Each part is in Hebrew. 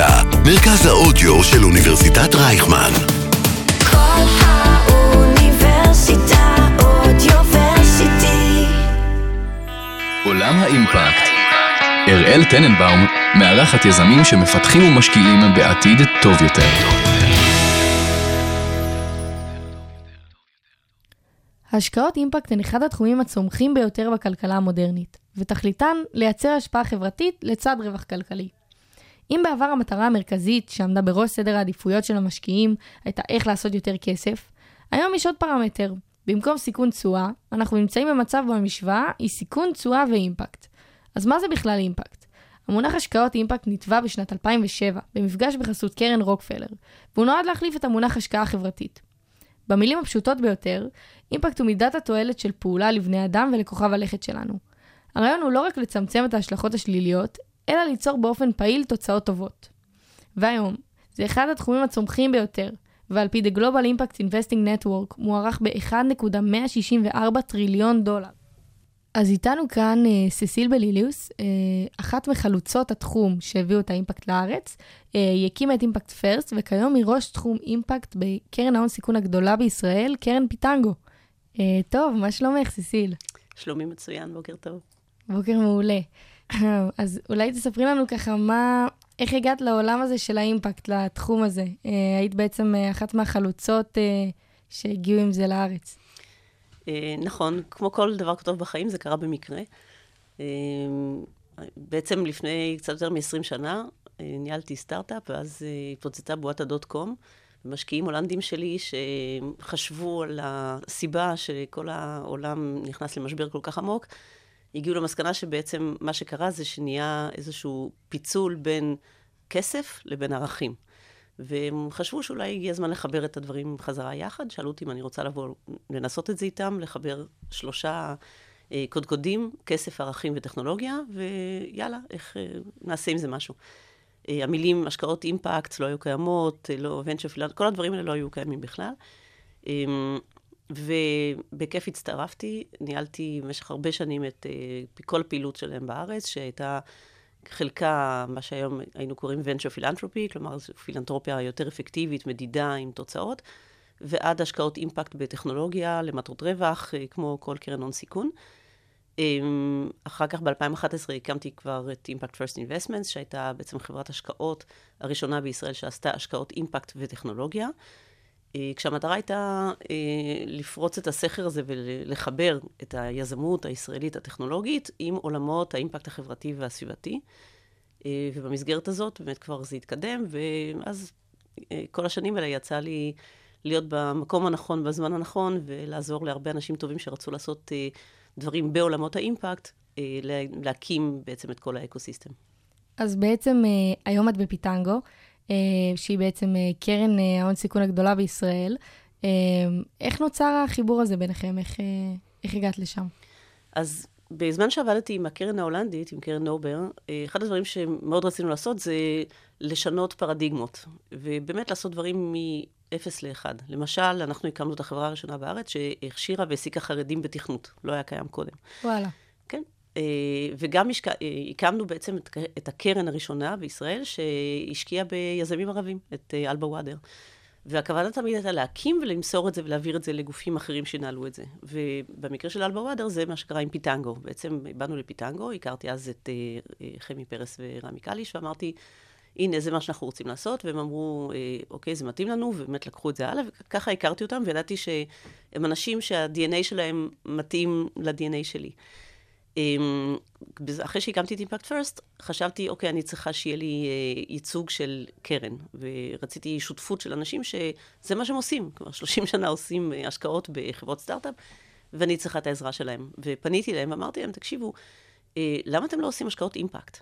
האוניברסיטה, מרכז האודיו של אוניברסיטת רייכמן. כל האוניברסיטה אודיוורסיטי. עולם האימפקט. אראל טננבאום מארחת יזמים שמפתחים ומשקיעים בעתיד טוב יותר. השקעות אימפקט הן אחד התחומים הצומחים ביותר בכלכלה המודרנית, ותכליתן לייצר השפעה חברתית לצד רווח כלכלי. אם בעבר המטרה המרכזית שעמדה בראש סדר העדיפויות של המשקיעים הייתה איך לעשות יותר כסף, היום יש עוד פרמטר. במקום סיכון תשואה, אנחנו נמצאים במצב בו המשוואה היא סיכון תשואה ואימפקט. אז מה זה בכלל אימפקט? המונח השקעות אימפקט נתבע בשנת 2007 במפגש בחסות קרן רוקפלר, והוא נועד להחליף את המונח השקעה חברתית. במילים הפשוטות ביותר, אימפקט הוא מידת התועלת של פעולה לבני אדם ולכוכב הלכת שלנו. הרעיון הוא לא רק לצמצם את ההשלכות השליליות, אלא ליצור באופן פעיל תוצאות טובות. והיום, זה אחד התחומים הצומחים ביותר, ועל פי The Global Impact Investing Network מוערך ב-1.164 טריליון דולר. אז איתנו כאן אה, ססיל בליליוס, אה, אחת מחלוצות התחום שהביאו את האימפקט לארץ. אה, היא הקימה את Impact First, וכיום היא ראש תחום אימפקט בקרן ההון סיכון הגדולה בישראל, קרן פיטנגו. אה, טוב, מה שלומך, ססיל? שלומי מצוין, בוקר טוב. בוקר מעולה. אז אולי תספרי לנו ככה מה, איך הגעת לעולם הזה של האימפקט, לתחום הזה. אה, היית בעצם אה, אחת מהחלוצות אה, שהגיעו עם זה לארץ. נכון, כמו כל דבר טוב בחיים, זה קרה במקרה. בעצם לפני קצת יותר מ-20 שנה, ניהלתי סטארט-אפ, ואז התפוצצה בועת הדוט קום. משקיעים הולנדים שלי שחשבו על הסיבה שכל העולם נכנס למשבר כל כך עמוק, הגיעו למסקנה שבעצם מה שקרה זה שנהיה איזשהו פיצול בין כסף לבין ערכים. והם חשבו שאולי הגיע הזמן לחבר את הדברים חזרה יחד. שאלו אותי אם אני רוצה לבוא לנסות את זה איתם, לחבר שלושה אה, קודקודים, כסף, ערכים וטכנולוגיה, ויאללה, איך אה, נעשה עם זה משהו. אה, המילים השקעות אימפקט לא היו קיימות, אה, לא ונצ'ר פילנט, כל הדברים האלה לא היו קיימים בכלל. אה, ובכיף הצטרפתי, ניהלתי במשך הרבה שנים את אה, כל הפעילות שלהם בארץ, שהייתה חלקה, מה שהיום היינו קוראים venture philanthropy, כלומר זו פילנטרופיה יותר אפקטיבית, מדידה עם תוצאות, ועד השקעות אימפקט בטכנולוגיה למטרות רווח, אה, כמו כל קרן הון סיכון. אמ, אחר כך ב-2011 הקמתי כבר את Impact First Investments, שהייתה בעצם חברת השקעות הראשונה בישראל שעשתה השקעות אימפקט וטכנולוגיה. אה, כשהמטרה הייתה אה, לפרוץ את הסכר הזה ולחבר את היזמות הישראלית הטכנולוגית עם עולמות האימפקט החברתי והסביבתי. אה, ובמסגרת הזאת באמת כבר זה התקדם, ואז כל השנים האלה יצא לי להיות במקום הנכון, בזמן הנכון, ולעזור להרבה אנשים טובים שרצו לעשות דברים בעולמות האימפקט, להקים בעצם את כל האקוסיסטם. אז בעצם היום את בפיטנגו. אה, שהיא בעצם אה, קרן אה, ההון סיכון הגדולה בישראל. איך נוצר החיבור הזה ביניכם? איך, איך הגעת לשם? אז בזמן שעבדתי עם הקרן ההולנדית, עם קרן נובר, אחד הדברים שמאוד רצינו לעשות זה לשנות פרדיגמות, ובאמת לעשות דברים מ-0 ל-1. למשל, אנחנו הקמנו את החברה הראשונה בארץ שהכשירה והעסיקה חרדים בתכנות, לא היה קיים קודם. וואלה. אה, וגם השק... אה, הקמנו בעצם את, את הקרן הראשונה בישראל שהשקיעה ביזמים ערבים, את אה, אלבה וואדר. והכוונה תמיד הייתה להקים ולמסור את זה ולהעביר את זה לגופים אחרים שינהלו את זה. ובמקרה של אלבה וואדר זה מה שקרה עם פיטנגו. בעצם באנו לפיטנגו, הכרתי אז את חמי פרס ורמי קליש, ואמרתי, הנה, זה מה שאנחנו רוצים לעשות, והם אמרו, אוקיי, זה מתאים לנו, ובאמת לקחו את זה הלאה, וככה הכרתי אותם, וידעתי שהם אנשים שה-DNA שלהם מתאים ל-DNA שלי. אמ, אחרי שהקמתי את אימפקט פרסט, חשבתי, אוקיי, אני צריכה שיהיה לי אה, ייצוג של קרן, ורציתי שותפות של אנשים שזה מה שהם עושים. כלומר, 30 שנה עושים אה, השקעות בחברות סטארט-אפ, ואני צריכה את העזרה שלהם. ופניתי להם ואמרתי להם, תקשיבו, אה, למה אתם לא עושים השקעות אימפקט?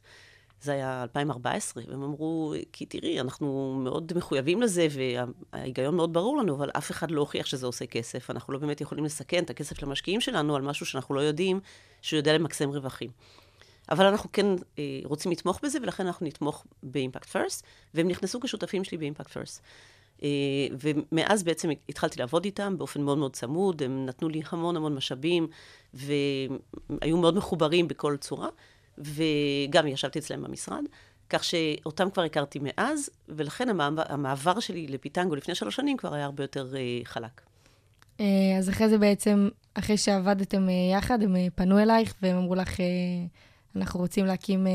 זה היה 2014, והם אמרו, כי תראי, אנחנו מאוד מחויבים לזה, וההיגיון מאוד ברור לנו, אבל אף אחד לא הוכיח שזה עושה כסף. אנחנו לא באמת יכולים לסכן את הכסף למשקיעים שלנו על משהו שאנחנו לא יודעים שהוא יודע למקסם רווחים. אבל אנחנו כן אה, רוצים לתמוך בזה, ולכן אנחנו נתמוך באימפקט פרסט, והם נכנסו כשותפים שלי באימפקט פרסט. אה, ומאז בעצם התחלתי לעבוד איתם באופן מאוד מאוד צמוד, הם נתנו לי המון המון משאבים, והיו מאוד מחוברים בכל צורה. וגם ישבתי אצלם במשרד, כך שאותם כבר הכרתי מאז, ולכן המעבר, שלי לפיטנגו לפני שלוש שנים כבר היה הרבה יותר uh, חלק. אה, אז אחרי זה בעצם, אחרי שעבדתם אה, יחד, הם פנו אלייך והם אמרו לך, אנחנו רוצים להקים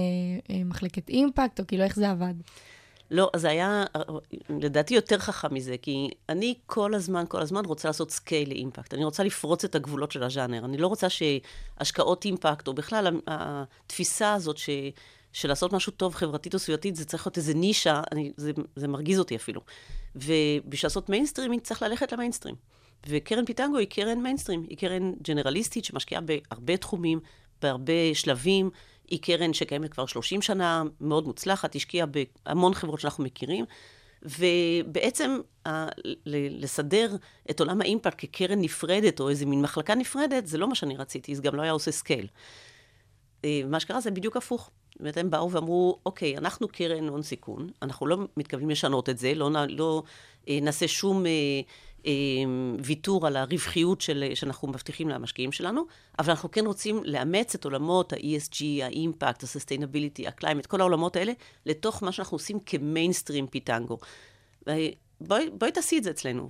מחלקת אימפקט, או כאילו איך זה עבד? לא, זה היה לדעתי יותר חכם מזה, כי אני כל הזמן, כל הזמן רוצה לעשות scale לאימפקט. אני רוצה לפרוץ את הגבולות של הז'אנר. אני לא רוצה שהשקעות אימפקט, או בכלל התפיסה הזאת ש... של לעשות משהו טוב חברתית או סביבתית, זה צריך להיות איזה נישה, אני, זה, זה מרגיז אותי אפילו. ובשביל לעשות mainstreaming צריך ללכת למיינסטרים. וקרן פיטנגו היא קרן מיינסטרים, היא קרן ג'נרליסטית שמשקיעה בהרבה תחומים, בהרבה שלבים. היא קרן שקיימת כבר 30 שנה, מאוד מוצלחת, השקיעה בהמון חברות שאנחנו מכירים. ובעצם ה- לסדר את עולם האימפקט כקרן נפרדת, או איזה מין מחלקה נפרדת, זה לא מה שאני רציתי, זה גם לא היה עושה scale. אה, מה שקרה זה בדיוק הפוך. זאת אומרת, הם באו ואמרו, אוקיי, אנחנו קרן הון סיכון, אנחנו לא מתכוונים לשנות את זה, לא, לא אה, נעשה שום אה, ויתור על הרווחיות של, שאנחנו מבטיחים למשקיעים שלנו, אבל אנחנו כן רוצים לאמץ את עולמות ה-ESG, האימפקט, ה-sustainability, ה-climate, כל העולמות האלה, לתוך מה שאנחנו עושים כמיינסטרים פיטנגו. בואי, בואי תעשי את זה אצלנו.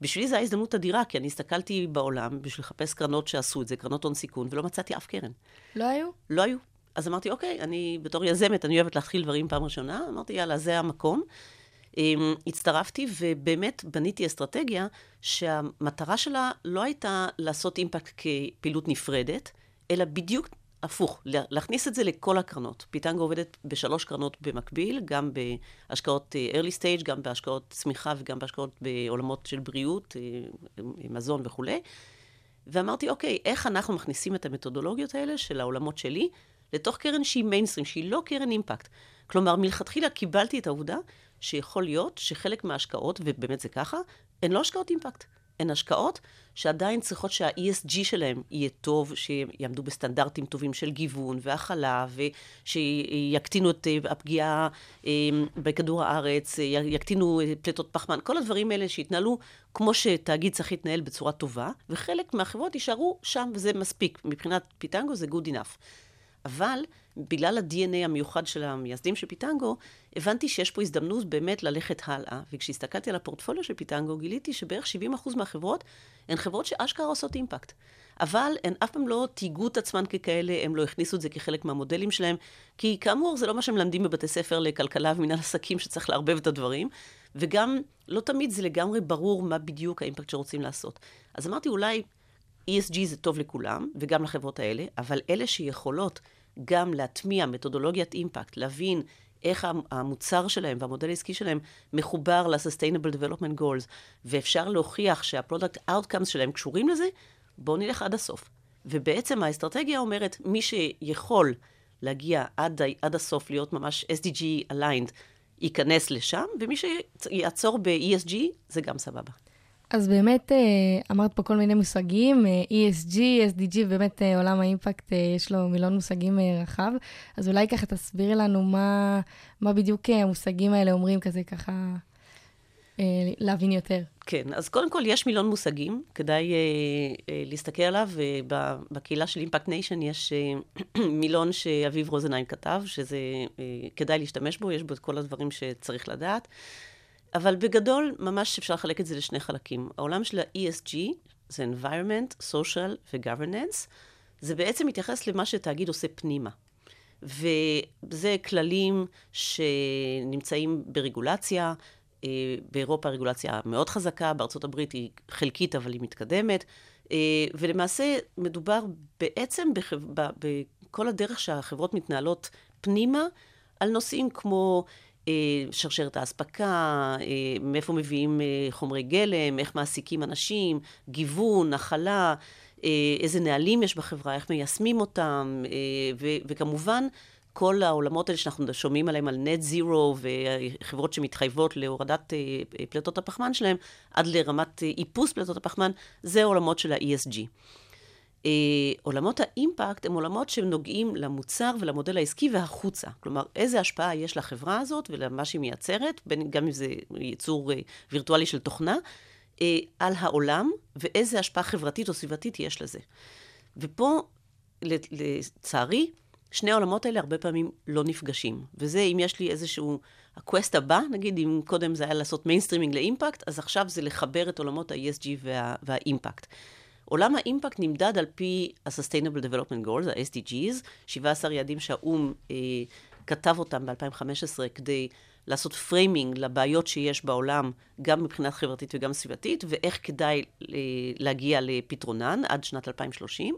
ובשבילי זו הייתה הזדמנות אדירה, כי אני הסתכלתי בעולם בשביל לחפש קרנות שעשו את זה, קרנות הון סיכון, ולא מצאתי אף קרן. לא היו? לא היו. אז אמרתי, אוקיי, אני בתור יזמת, אני אוהבת להתחיל דברים פעם ראשונה, אמרתי, יאללה, זה המקום. אמ, הצטרפתי ובאמת בניתי אסטרטגיה שהמטרה שלה לא הייתה לעשות אימפקט כפעילות נפרדת, אלא בדיוק הפוך, להכניס את זה לכל הקרנות. פיטנגו עובדת בשלוש קרנות במקביל, גם בהשקעות אה, early stage, גם בהשקעות צמיחה וגם בהשקעות בעולמות של בריאות, אה, מזון וכולי. ואמרתי, אוקיי, איך אנחנו מכניסים את המתודולוגיות האלה של העולמות שלי לתוך קרן שהיא מיינסטרים, שהיא לא קרן אימפקט. כלומר, מלכתחילה קיבלתי את העובדה שיכול להיות שחלק מההשקעות, ובאמת זה ככה, הן לא השקעות אימפקט. הן השקעות שעדיין צריכות שה-ESG שלהם יהיה טוב, שיעמדו בסטנדרטים טובים של גיוון והכלה, ושיקטינו את אה, הפגיעה אה, בכדור הארץ, יקטינו פליטות פחמן, כל הדברים האלה שיתנהלו כמו שתאגיד צריך להתנהל בצורה טובה, וחלק מהחברות יישארו שם, וזה מספיק. מבחינת פיטנגו זה good enough. אבל בגלל ה-DNA המיוחד של המייסדים של פיטנגו, הבנתי שיש פה הזדמנות באמת ללכת הלאה. וכשהסתכלתי על הפורטפוליו של פיטנגו, גיליתי שבערך 70% מהחברות הן חברות שאשכרה עושות אימפקט. אבל הן אף פעם לא תהיגו את עצמן ככאלה, הם לא הכניסו את זה כחלק מהמודלים שלהם, כי כאמור, זה לא מה שמלמדים בבתי ספר לכלכלה ומנהל עסקים שצריך לערבב את הדברים, וגם לא תמיד זה לגמרי ברור מה בדיוק האימפקט שרוצים לעשות. אז אמרתי, אולי ESG זה טוב לכולם, וגם לחברות האלה, אבל אלה שיכולות גם להטמיע מתודולוגיית אימפקט, להבין איך המוצר שלהם והמודל העסקי שלהם מחובר ל-Sustainable Development Goals, ואפשר להוכיח שה-Product Outcomes שלהם קשורים לזה, בואו נלך עד הסוף. ובעצם האסטרטגיה אומרת, מי שיכול להגיע עד, עד הסוף, להיות ממש SDG aligned, ייכנס לשם, ומי שיעצור ב-ESG, זה גם סבבה. אז באמת אה, אמרת פה כל מיני מושגים, אה, ESG, SDG, באמת אה, עולם האימפקט, יש לו מילון מושגים רחב. אז אולי ככה תסבירי לנו מה, מה בדיוק המושגים האלה אומרים, כזה ככה להבין יותר. כן, אז קודם כל יש מילון מושגים, כדאי אה, להסתכל עליו, ובקהילה של אימפקט ניישן יש אה, מילון שאביב רוזנהיים כתב, שזה אה, כדאי להשתמש בו, יש בו את כל הדברים שצריך לדעת. אבל בגדול, ממש אפשר לחלק את זה לשני חלקים. העולם של ה-ESG, זה environment, social ו-governance, זה בעצם מתייחס למה שתאגיד עושה פנימה. וזה כללים שנמצאים ברגולציה, אה, באירופה הרגולציה מאוד חזקה, בארצות הברית היא חלקית אבל היא מתקדמת, אה, ולמעשה מדובר בעצם. בכל הדרך שהחברות מתנהלות פנימה על נושאים כמו שרשרת האספקה, אה, מאיפה מביאים אה, חומרי גלם, איך מעסיקים אנשים, גיוון, הכלה, איזה נהלים יש בחברה, איך מיישמים אותם, וכמובן, כל העולמות האלה שאנחנו שומעים עליהם, על נט זירו, וחברות שמתחייבות להורדת פליטות הפחמן שלהם, עד לרמת איפוס פליטות הפחמן, זה עולמות של ה-ESG. אה, עולמות האימפקט הם עולמות שנוגעים למוצר ולמודל העסקי והחוצה. כלומר, איזה השפעה יש לחברה הזאת ולמה שהיא מייצרת, בין, גם אם זה ייצור אה, וירטואלי של תוכנה, אה, על העולם, ואיזה השפעה חברתית או סביבתית יש לזה. ופה, לצערי, שני העולמות האלה הרבה פעמים לא נפגשים. וזה אם יש לי איזשהו, ה quest הבא, נגיד, אם קודם זה היה לעשות mainstreaming לאימפקט, אז עכשיו זה לחבר את עולמות ה-ESG וה, והאימפקט. עולם האימפקט נמדד על פי ה-Sustainable Development Goals, ה-SDGs, 17 יעדים שהאו"ם אה, כתב אותם ב-2015 כדי לעשות framing לבעיות שיש בעולם, גם מבחינה חברתית וגם סביבתית, ואיך כדאי אה, להגיע לפתרונן עד שנת 2030.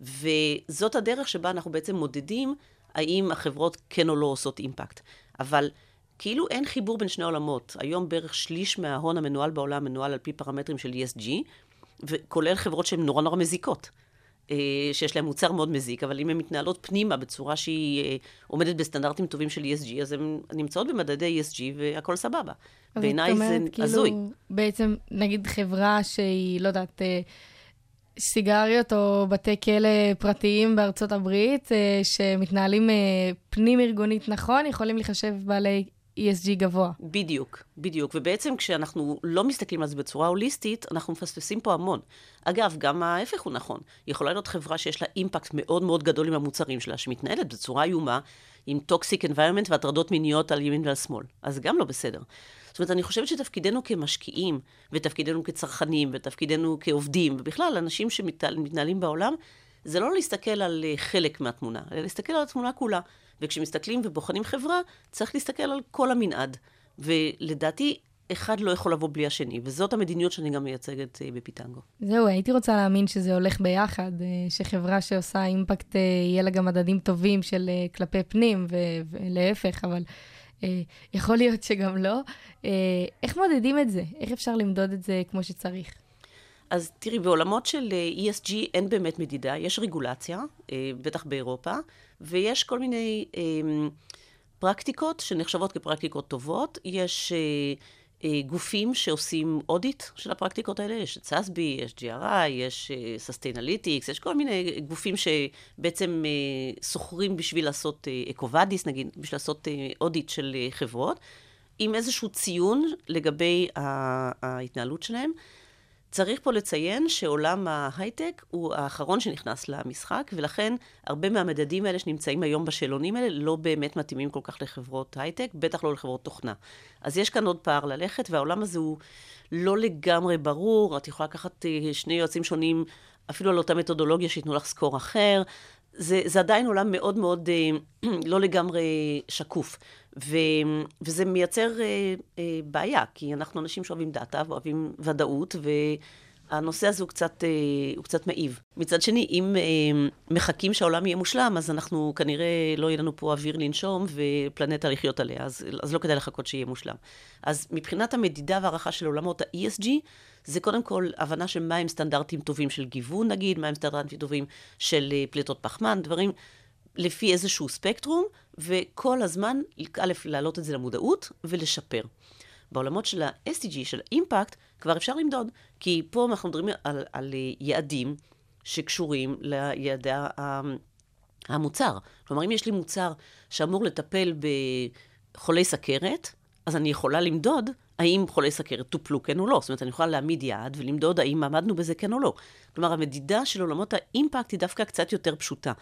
וזאת הדרך שבה אנחנו בעצם מודדים האם החברות כן או לא עושות אימפקט. אבל כאילו אין חיבור בין שני עולמות. היום בערך שליש מההון המנוהל בעולם מנוהל על פי פרמטרים של ESG, וכולל חברות שהן נורא נורא מזיקות. אה, שיש להן מוצר מאוד מזיק, אבל אם הן מתנהלות פנימה בצורה שהיא אה, עומדת בסטנדרטים טובים של ESG, אז הן נמצאות במדדי ESG והכל סבבה. בעיניי זה כאילו, הזוי. בעצם, נגיד חברה שהיא, לא יודעת, אה, סיגריות או בתי כלא פרטיים בארצות הברית, שמתנהלים פנים-ארגונית נכון, יכולים לחשב בעלי ESG גבוה. בדיוק, בדיוק. ובעצם כשאנחנו לא מסתכלים על זה בצורה הוליסטית, אנחנו מפספסים פה המון. אגב, גם ההפך הוא נכון. יכולה להיות חברה שיש לה אימפקט מאוד מאוד גדול עם המוצרים שלה, שמתנהלת בצורה איומה, עם toxic environment והטרדות מיניות על ימין ועל שמאל. אז גם לא בסדר. זאת אומרת, אני חושבת שתפקידנו כמשקיעים, ותפקידנו כצרכנים, ותפקידנו כעובדים, ובכלל, אנשים שמתנהלים בעולם, זה לא להסתכל על אה, חלק מהתמונה, אלא להסתכל על התמונה כולה. וכשמסתכלים ובוחנים חברה, צריך להסתכל על כל המנעד. ולדעתי, אחד לא יכול לבוא בלי השני, וזאת המדיניות שאני גם מייצגת אה, בפיטנגו. זהו, הייתי רוצה להאמין שזה הולך ביחד, אה, שחברה שעושה אימפקט, יהיה לה גם מדדים טובים של כלפי פנים, ולהפך, אבל יכול להיות שגם לא. איך מודדים את זה? איך אפשר למדוד את זה כמו שצריך? אז תראי, בעולמות של אה, ESG אין באמת מדידה, יש רגולציה, אה, בטח באירופה, ויש כל מיני אמ, פרקטיקות שנחשבות כפרקטיקות טובות. יש אה, גופים שעושים אודיט של הפרקטיקות האלה, יש את SASB, יש GRI, יש Sustainalytics, יש כל מיני גופים שבעצם שוכרים בשביל לעשות אקובדיס, נגיד, בשביל לעשות אודיט של חברות, עם איזשהו ציון לגבי ההתנהלות שלהם. צריך פה לציין שעולם ההייטק הוא האחרון שנכנס למשחק, ולכן הרבה מהמדדים האלה שנמצאים היום בשאלונים האלה לא באמת מתאימים כל כך לחברות הייטק, בטח לא לחברות תוכנה. אז יש כאן עוד פער ללכת, והעולם הזה הוא לא לגמרי ברור. את יכולה לקחת אה, שני יועצים שונים, אפילו על אותה מתודולוגיה שייתנו לך סקור אחר. זה, זה עדיין עולם מאוד מאוד אה, לא לגמרי שקוף. ו, וזה מייצר אה, אה, בעיה, כי אנחנו אנשים שאוהבים דאטה ואוהבים ודאות, והנושא הזה הוא קצת, אה, הוא קצת מעיב. מצד שני, אם אה, מחכים שהעולם יהיה מושלם, אז אנחנו כנראה לא יהיה לנו פה אוויר לנשום ופלנטה לחיות עליה, אז, אז לא כדאי לחכות שיהיה מושלם. אז מבחינת המדידה והערכה של עולמות ה-ESG, זה קודם כל הבנה של מהם סטנדרטים טובים של גיוון, נגיד, מהם סטנדרטים טובים של אה, פליטות פחמן, דברים לפי איזשהו ספקטרום, וכל הזמן, א', להעלות את זה למודעות ולשפר. בעולמות של ה-SDG, של אימפקט, כבר אפשר למדוד, כי פה אנחנו מדברים על, על יעדים שקשורים ליעדי המוצר. כלומר, אם יש לי מוצר שאמור לטפל בחולי סכרת, אז אני יכולה למדוד האם חולי סכרת טופלו כן או לא. זאת אומרת, אני יכולה להעמיד יעד ולמדוד האם עמדנו בזה כן או לא. כלומר, המדידה של עולמות האימפקט היא דווקא קצת יותר פשוטה.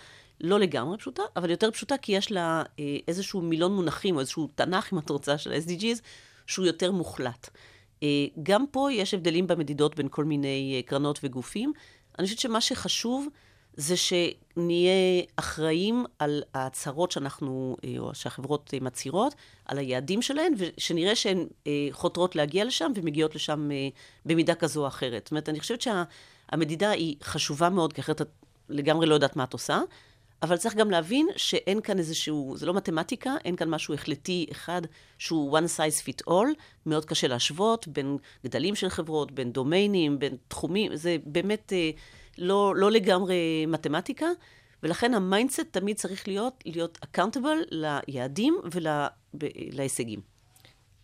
לא לגמרי פשוטה, אבל יותר פשוטה כי יש לה אה, איזשהו מילון מונחים, או איזשהו תנ"ך, אם את רוצה, של ה-SDGs, שהוא יותר מוחלט. אה, גם פה יש הבדלים במדידות בין כל מיני אה, קרנות וגופים. אני חושבת שמה שחשוב זה שנהיה אחראים על ההצהרות שאנחנו, אה, או שהחברות אה, מצהירות, על היעדים שלהן, ושנראה שהן אה, חותרות להגיע לשם ומגיעות לשם במידה כזו או אחרת. זאת אומרת, אני חושבת שהמדידה היא חשובה מאוד, כי אחרת את לגמרי לא יודעת מה את עושה, אבל צריך גם להבין שאין כאן איזשהו, זה לא מתמטיקה, אין כאן משהו החלטי אחד שהוא one size fit all, מאוד קשה להשוות בין גדלים של חברות, בין דומיינים, בין תחומים, זה באמת... לא, לא לגמרי מתמטיקה, ולכן ה mindset תמיד צריך להיות, להיות accountable ליעדים ולהישגים.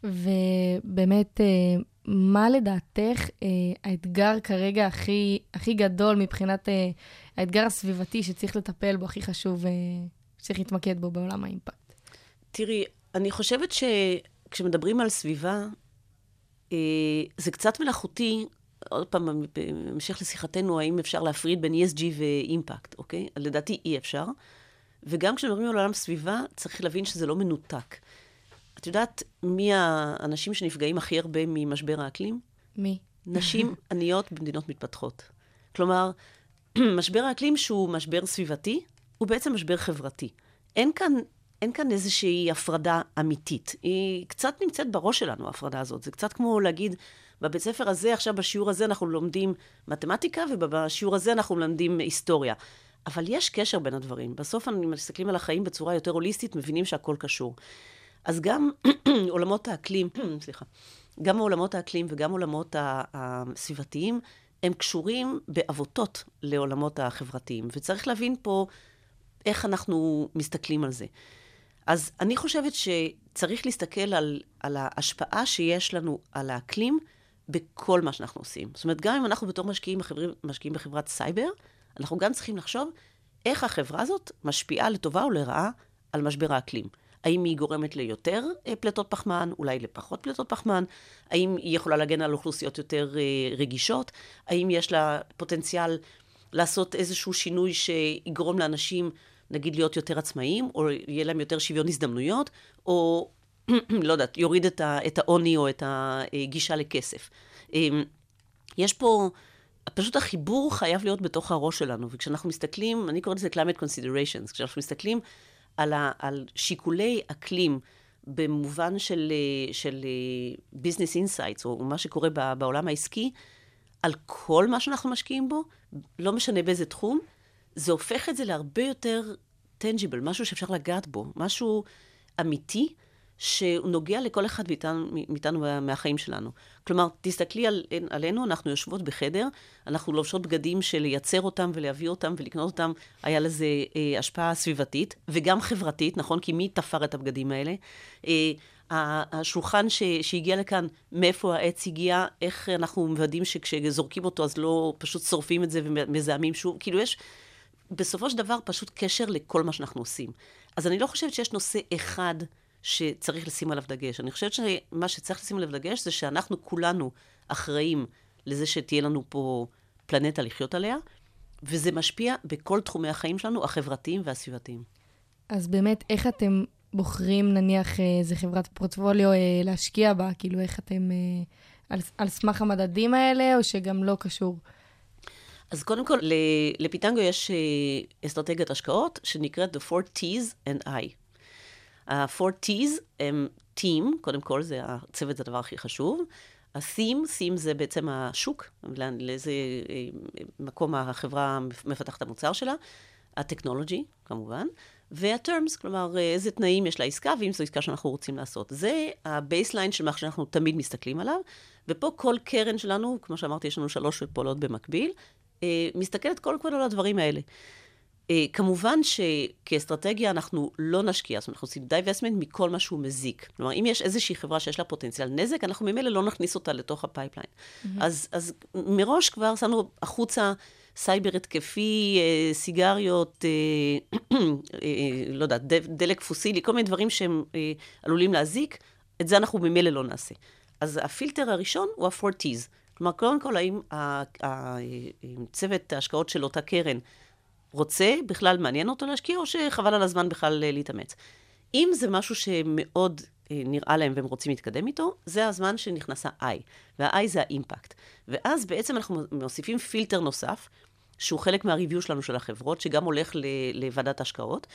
ובאמת, אה, מה לדעתך אה, האתגר כרגע הכי, הכי גדול מבחינת אה, האתגר הסביבתי שצריך לטפל בו, הכי חשוב, שצריך להתמקד בו בעולם האימפקט? תראי, אני חושבת שכשמדברים על סביבה, זה קצת מלאכותי עוד פעם, בהמשך לשיחתנו, האם אפשר להפריד בין ESG ואימפקט, אוקיי? לדעתי אי אפשר. וגם כשמדברים על עולם סביבה, צריך להבין שזה לא מנותק. את יודעת מי האנשים שנפגעים הכי הרבה ממשבר האקלים? מי? נשים עניות במדינות מתפתחות. כלומר, משבר האקלים שהוא משבר סביבתי, הוא בעצם משבר חברתי. אין כאן, אין כאן איזושהי הפרדה אמיתית. היא קצת נמצאת בראש שלנו, ההפרדה הזאת. זה קצת כמו להגיד, בבית ספר הזה, עכשיו בשיעור הזה אנחנו לומדים מתמטיקה, ובשיעור הזה אנחנו לומדים היסטוריה. אבל יש קשר בין הדברים. בסוף אנחנו מסתכלים על החיים בצורה יותר הוליסטית, מבינים שהכל קשור. אז גם עולמות האקלים, סליחה, גם עולמות האקלים וגם עולמות הסביבתיים, הם קשורים בעבותות לעולמות החברתיים. וצריך להבין פה איך אנחנו מסתכלים על זה. אז אני חושבת שצריך להסתכל על, על ההשפעה שיש לנו על האקלים בכל מה שאנחנו עושים. זאת אומרת, גם אם אנחנו בתור משקיעים, בחבר, משקיעים בחברת סייבר, אנחנו גם צריכים לחשוב איך החברה הזאת משפיעה לטובה או לרעה על משבר האקלים. האם היא גורמת ליותר אה, פליטות פחמן, אולי לפחות פליטות פחמן? האם היא יכולה להגן על אוכלוסיות יותר אה, רגישות? האם יש לה פוטנציאל לעשות איזשהו שינוי שיגרום לאנשים, נגיד, להיות יותר עצמאיים, או יהיה להם יותר שוויון הזדמנויות, או, לא יודעת, יוריד את העוני או את הגישה לכסף. אמ, יש פה... פשוט החיבור חייב להיות בתוך הראש שלנו, וכשאנחנו מסתכלים, אני קוראת לזה climate considerations, כשאנחנו מסתכלים על, ה, על שיקולי אקלים במובן של, של business insights, או מה שקורה בעולם העסקי, על כל מה שאנחנו משקיעים בו, לא משנה באיזה תחום, זה הופך את זה להרבה יותר tangible, משהו שאפשר לגעת בו, משהו אמיתי. שהוא נוגע לכל אחד מאיתנו, מאיתנו מהחיים שלנו. כלומר, תסתכלי על, עלינו, אנחנו יושבות בחדר, אנחנו לובשות בגדים שלייצר אותם ולהביא אותם ולקנות אותם, היה לזה אה, השפעה סביבתית וגם חברתית, נכון? כי מי תפר את הבגדים האלה? אה, השולחן ש, שהגיע לכאן, מאיפה העץ הגיע, איך אנחנו מוודאים שכשזורקים אותו אז לא פשוט שורפים את זה ומזהמים שוב, כאילו יש בסופו של דבר פשוט קשר לכל מה שאנחנו עושים. אז אני לא חושבת שיש נושא אחד שצריך לשים עליו דגש. אני חושבת שמה שצריך לשים עליו דגש זה שאנחנו כולנו אחראים לזה שתהיה לנו פה פלנטה לחיות עליה, וזה משפיע בכל תחומי החיים שלנו, החברתיים והסביבתיים. אז באמת, איך אתם בוחרים, נניח, איזה חברת פורטפוליו אה, להשקיע בה? כאילו, איך אתם, אה, על, על סמך המדדים האלה, או שגם לא קשור? אז קודם כל, לפיטנגו יש אה, אסטרטגיית השקעות שנקראת The Four T's and I. ה-4 T's הם Team, קודם כל, זה הצוות זה הדבר הכי חשוב. ה-theme, theme זה בעצם השוק, לאיזה אה, מקום החברה מפתחת המוצר שלה. ה technology, כמובן. וה-terms, כלומר, אה, איזה תנאים יש לעסקה, ואם זו עסקה שאנחנו רוצים לעשות. זה ה baseline של מה שאנחנו תמיד מסתכלים עליו, ופה כל קרן שלנו, כמו שאמרתי, יש לנו שלוש פעולות במקביל, אה, מסתכלת קודם כל על הדברים האלה. אה, כמובן שכאסטרטגיה אנחנו לא נשקיע, זאת אומרת, אנחנו עושים divestment מכל מה שהוא מזיק. כלומר, אם יש איזושהי חברה שיש לה פוטנציאל נזק, אנחנו ממילא לא נכניס אותה לתוך ה pipeline. Mm-hmm. אז, אז מראש כבר שמנו החוצה סייבר התקפי, אה, סיגריות, אה, לא יודעת, דלק פוסילי, כל מיני דברים שהם עלולים להזיק, את זה אנחנו ממילא לא נעשה. אז הפילטר הראשון הוא ה-4T's. כלומר, קודם כל, האם צוות ההשקעות של אותה קרן רוצה, בכלל מעניין אותו להשקיע, או שחבל על הזמן בכלל אה, להתאמץ. אם זה משהו שמאוד אה, נראה להם והם רוצים להתקדם איתו, זה הזמן שנכנס ה-I, וה-I זה האימפקט. ואז בעצם אנחנו מוסיפים פילטר נוסף, שהוא חלק מהריוויו שלנו של החברות, שגם הולך לוועדת השקעות,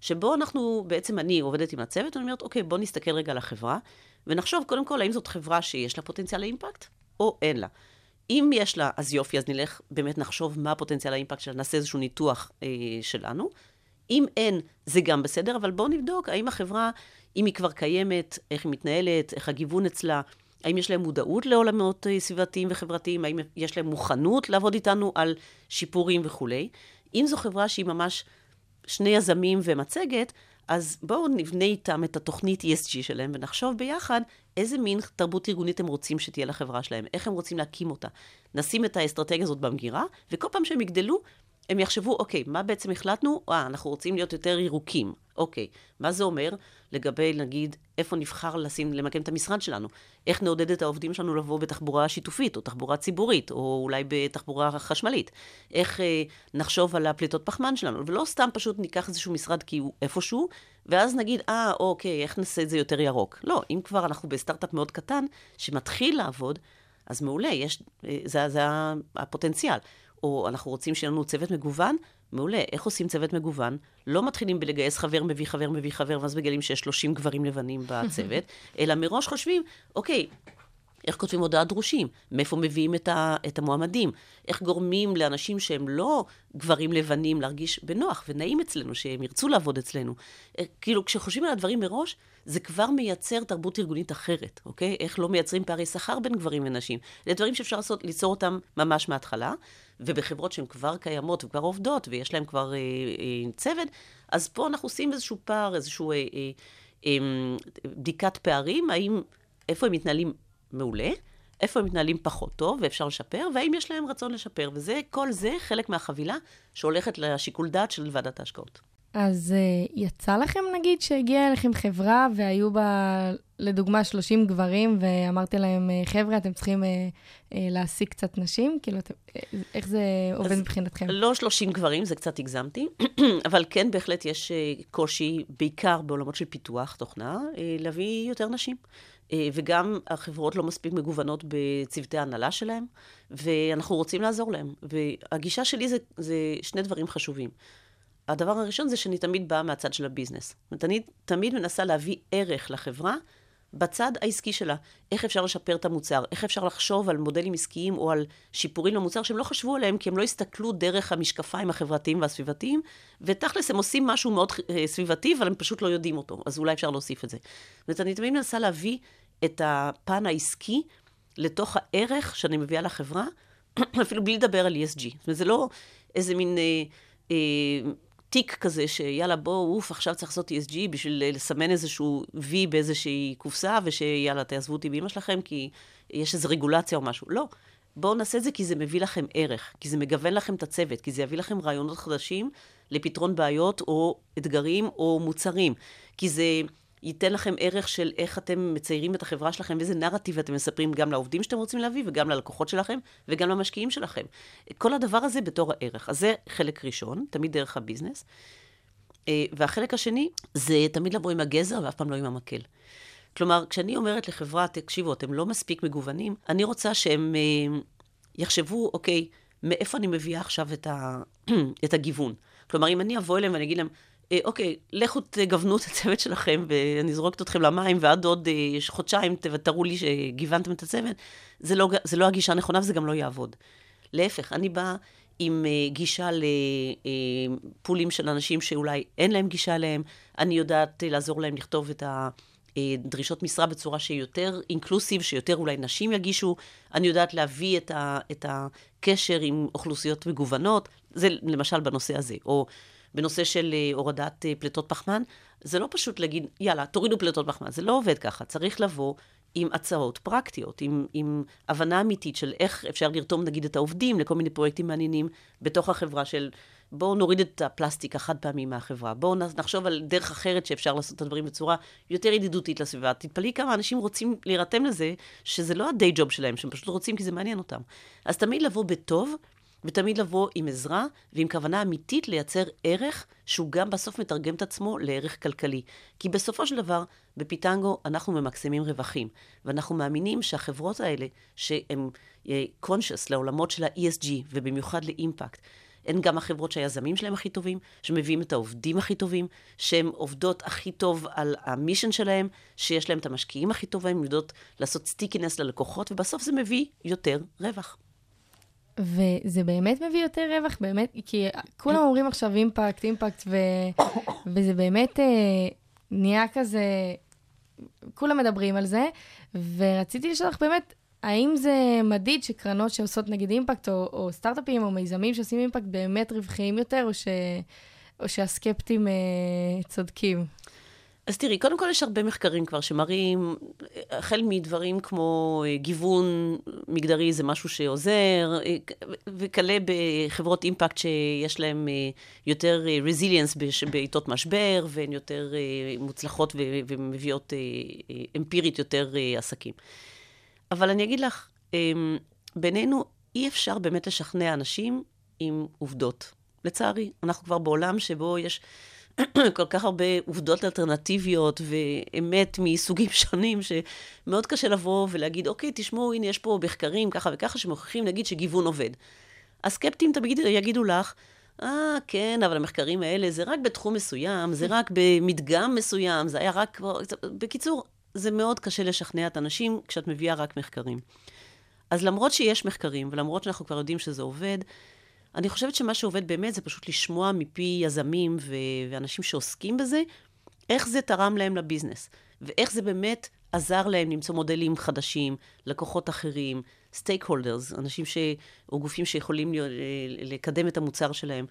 שבו אנחנו, בעצם אני עובדת עם הצוות, ואני אומרת, אוקיי, בוא נסתכל רגע על החברה, ונחשוב קודם כל, האם זאת חברה שיש לה פוטנציאל לאימפקט, או אין לה. אם יש לה, אז יופי, אז נלך, באמת נחשוב מה פוטנציאל האימפקט שלה, נעשה איזשהו ניתוח אה, שלנו. אם אין, זה גם בסדר, אבל בואו נבדוק האם החברה, אם היא כבר קיימת, איך היא מתנהלת, איך הגיוון אצלה, האם יש להם מודעות לעולמות אה, סביבתיים וחברתיים, האם יש להם מוכנות לעבוד איתנו על שיפורים וכולי. אם זו חברה שהיא ממש שני יזמים ומצגת, אז בואו נבנה איתם את התוכנית ESG שלהם ונחשוב ביחד איזה מין תרבות ארגונית הם רוצים שתהיה לחברה שלהם, איך הם רוצים להקים אותה. נשים את האסטרטגיה הזאת במגירה, וכל פעם שהם יגדלו, הם יחשבו, אוקיי, מה בעצם החלטנו? אה, אנחנו רוצים להיות יותר ירוקים. אוקיי, מה זה אומר לגבי, נגיד, איפה נבחר לשים, למקם את המשרד שלנו? איך נעודד את העובדים שלנו לבוא בתחבורה שיתופית, או תחבורה ציבורית, או אולי בתחבורה חשמלית? איך אה, נחשוב על הפליטות פחמן שלנו? ולא סתם פשוט ניקח איזשהו משרד כי הוא איפשהו, ואז נגיד, אה, אוקיי, איך נעשה את זה יותר ירוק? לא, אם כבר אנחנו בסטארט-אפ מאוד קטן, שמתחיל לעבוד, אז מעולה, יש, אה, זה, זה הפוטנציאל. או אנחנו רוצים שיהיה לנו צוות מגוון, מעולה. איך עושים צוות מגוון? לא מתחילים בלגייס חבר מביא חבר מביא חבר, ואז מגלים שיש 30 גברים לבנים בצוות, אלא מראש חושבים, אוקיי, איך כותבים הודעת דרושים? מאיפה מביאים את, ה, את המועמדים? איך גורמים לאנשים שהם לא גברים לבנים להרגיש בנוח ונעים אצלנו, שהם ירצו לעבוד אצלנו? אה, כאילו, כשחושבים על הדברים מראש, זה כבר מייצר תרבות ארגונית אחרת, אוקיי? איך לא מייצרים פערי שכר בין גברים ונשים. זה דברים שאפשר לעשות, ליצור אותם ממש מההתחלה, ובחברות שהן כבר קיימות וכבר עובדות, ויש להן כבר אה, אה, צוות, אז פה אנחנו עושים איזשהו פער, איזשהו אה, אה, אה, בדיקת פערים, האם, איפה הם מתנהלים מעולה, איפה הם מתנהלים פחות טוב ואפשר לשפר, והאם יש להם רצון לשפר. וזה, כל זה חלק מהחבילה שהולכת לשיקול דעת של ועדת ההשקעות. אז uh, יצא לכם, נגיד, שהגיעה אליכם חברה והיו בה, לדוגמה, 30 גברים, ואמרתי להם, אה, חבר'ה, אתם צריכים uh, uh, להעסיק קצת נשים? כאילו, אתם, uh, איך זה עובד מבחינתכם? לא 30 גברים, זה קצת הגזמתי, אבל כן, בהחלט יש uh, קושי, בעיקר בעולמות של פיתוח תוכנה, uh, להביא יותר נשים. וגם החברות לא מספיק מגוונות בצוותי ההנהלה שלהם, ואנחנו רוצים לעזור להם. והגישה שלי זה, זה שני דברים חשובים. הדבר הראשון זה שאני תמיד באה מהצד של הביזנס. זאת אומרת, אני תמיד מנסה להביא ערך לחברה בצד העסקי שלה. איך אפשר לשפר את המוצר, איך אפשר לחשוב על מודלים עסקיים או על שיפורים למוצר שהם לא חשבו עליהם, כי הם לא הסתכלו דרך המשקפיים החברתיים והסביבתיים, ותכלס הם עושים משהו מאוד אה, סביבתי, אבל הם פשוט לא יודעים אותו, אז אולי אפשר להוסיף את זה. זאת אומרת, אני תמיד מנסה להביא את הפן העסקי לתוך הערך שאני מביאה לחברה, אפילו בלי לדבר על ESG. זאת אומרת, זה לא איזה מין אה, אה, תיק כזה שיאללה, בואו, אוף, עכשיו צריך לעשות ESG בשביל לסמן איזשהו V באיזושהי קופסה, ושיאללה, תעזבו אותי באמא שלכם, כי יש איזו רגולציה או משהו. לא. בואו נעשה את זה כי זה מביא לכם ערך, כי זה מגוון לכם את הצוות, כי זה יביא לכם רעיונות חדשים לפתרון בעיות או אתגרים או מוצרים. כי זה ייתן לכם ערך של איך אתם מציירים את החברה שלכם, ואיזה נרטיב אתם מספרים גם לעובדים שאתם רוצים להביא, וגם ללקוחות שלכם, וגם למשקיעים שלכם. כל הדבר הזה בתור הערך. אז זה חלק ראשון, תמיד דרך הביזנס. אה, והחלק השני, זה תמיד לבוא עם הגזר ואף פעם לא עם המקל. כלומר, כשאני אומרת לחברה, תקשיבו, אתם לא מספיק מגוונים, אני רוצה שהם אה, יחשבו, אוקיי, מאיפה אני מביאה עכשיו את, ה, את הגיוון? כלומר, אם אני אבוא אליהם ואני אגיד להם, אוקיי, לכו תגוונו את הצוות שלכם, ואני זורקת אתכם למים, ועד עוד אה, חודשיים תראו לי שגיוונתם את הצוות, זה לא, זה לא הגישה הנכונה וזה גם לא יעבוד. להפך, אני באה עם אה, גישה לפולים של אנשים שאולי אין להם גישה אליהם, אני יודעת לעזור להם לכתוב את ה... דרישות משרה בצורה שהיא יותר אינקלוסיב, שיותר אולי נשים יגישו. אני יודעת להביא את, ה, את הקשר עם אוכלוסיות מגוונות, זה למשל בנושא הזה. או בנושא של אה, הורדת אה, פליטות פחמן, זה לא פשוט להגיד, יאללה, תורידו פליטות פחמן, זה לא עובד ככה. צריך לבוא עם הצעות פרקטיות, עם, עם הבנה אמיתית של איך אפשר לרתום נגיד את העובדים לכל מיני פרויקטים מעניינים בתוך החברה של בואו נוריד את הפלסטיק החד פעמי מהחברה, בואו נחשוב על דרך אחרת שאפשר לעשות את הדברים בצורה יותר ידידותית לסביבה. תתפלאי כמה אנשים רוצים להירתם לזה, שזה לא הדיי ג'וב שלהם, שהם פשוט רוצים כי זה מעניין אותם. אז תמיד לבוא בטוב, ותמיד לבוא עם עזרה ועם כוונה אמיתית לייצר ערך שהוא גם בסוף מתרגם את עצמו לערך כלכלי. כי בסופו של דבר, בפיטנגו אנחנו ממקסמים רווחים, ואנחנו מאמינים שהחברות האלה, שהן אה, conscious לעולמות של ה-ESG, ובמיוחד לאימפקט, הן גם החברות שהיזמים שלהם הכי טובים, שמביאים את העובדים הכי טובים, שהן עובדות הכי טוב על ה mission שלהם, שיש להם את המשקיעים הכי טובים, יודעות לעשות stickiness ללקוחות, ובסוף זה מביא יותר רווח. וזה באמת מביא יותר רווח, באמת, כי כולם אומרים עכשיו אימפקט, אימפקט, ו... וזה באמת אה, נהיה כזה, כולם מדברים על זה, ורציתי לשאול לך באמת, האם זה מדיד שקרנות שעושות נגיד אימפקט, או, או סטארט-אפים, או מיזמים שעושים אימפקט באמת רווחיים יותר, או, ש... או שהסקפטים אה, צודקים? אז תראי, קודם כל יש הרבה מחקרים כבר שמראים, החל מדברים כמו אה, גיוון מגדרי זה משהו שעוזר, אה, וכלה בחברות אימפקט שיש להן אה, יותר רזיליאנס בעיתות משבר, והן יותר מוצלחות ומביאות אמפירית יותר עסקים. אבל אני אגיד לך, בינינו אי אפשר באמת לשכנע אנשים עם עובדות. לצערי, אנחנו כבר בעולם שבו יש... כל כך הרבה עובדות אלטרנטיביות ואמת מסוגים שונים, שמאוד קשה לבוא ולהגיד, אוקיי, תשמעו, הנה, יש פה מחקרים ככה וככה שמוכיחים, נגיד, שגיוון עובד. הסקפטים תמיד יגידו לך, אה, כן, אבל המחקרים האלה זה רק בתחום מסוים, זה רק במדגם מסוים, זה היה רק... בקיצור, זה מאוד קשה לשכנע את האנשים כשאת מביאה רק מחקרים. אז למרות שיש מחקרים, ולמרות שאנחנו כבר יודעים שזה עובד, אני חושבת שמה שעובד באמת זה פשוט לשמוע מפי יזמים ו- ואנשים שעוסקים בזה, איך זה תרם להם לביזנס, ואיך זה באמת עזר להם למצוא מודלים חדשים, לקוחות אחרים, סטייק הולדרס, אנשים ש... או גופים שיכולים לקדם את המוצר שלהם.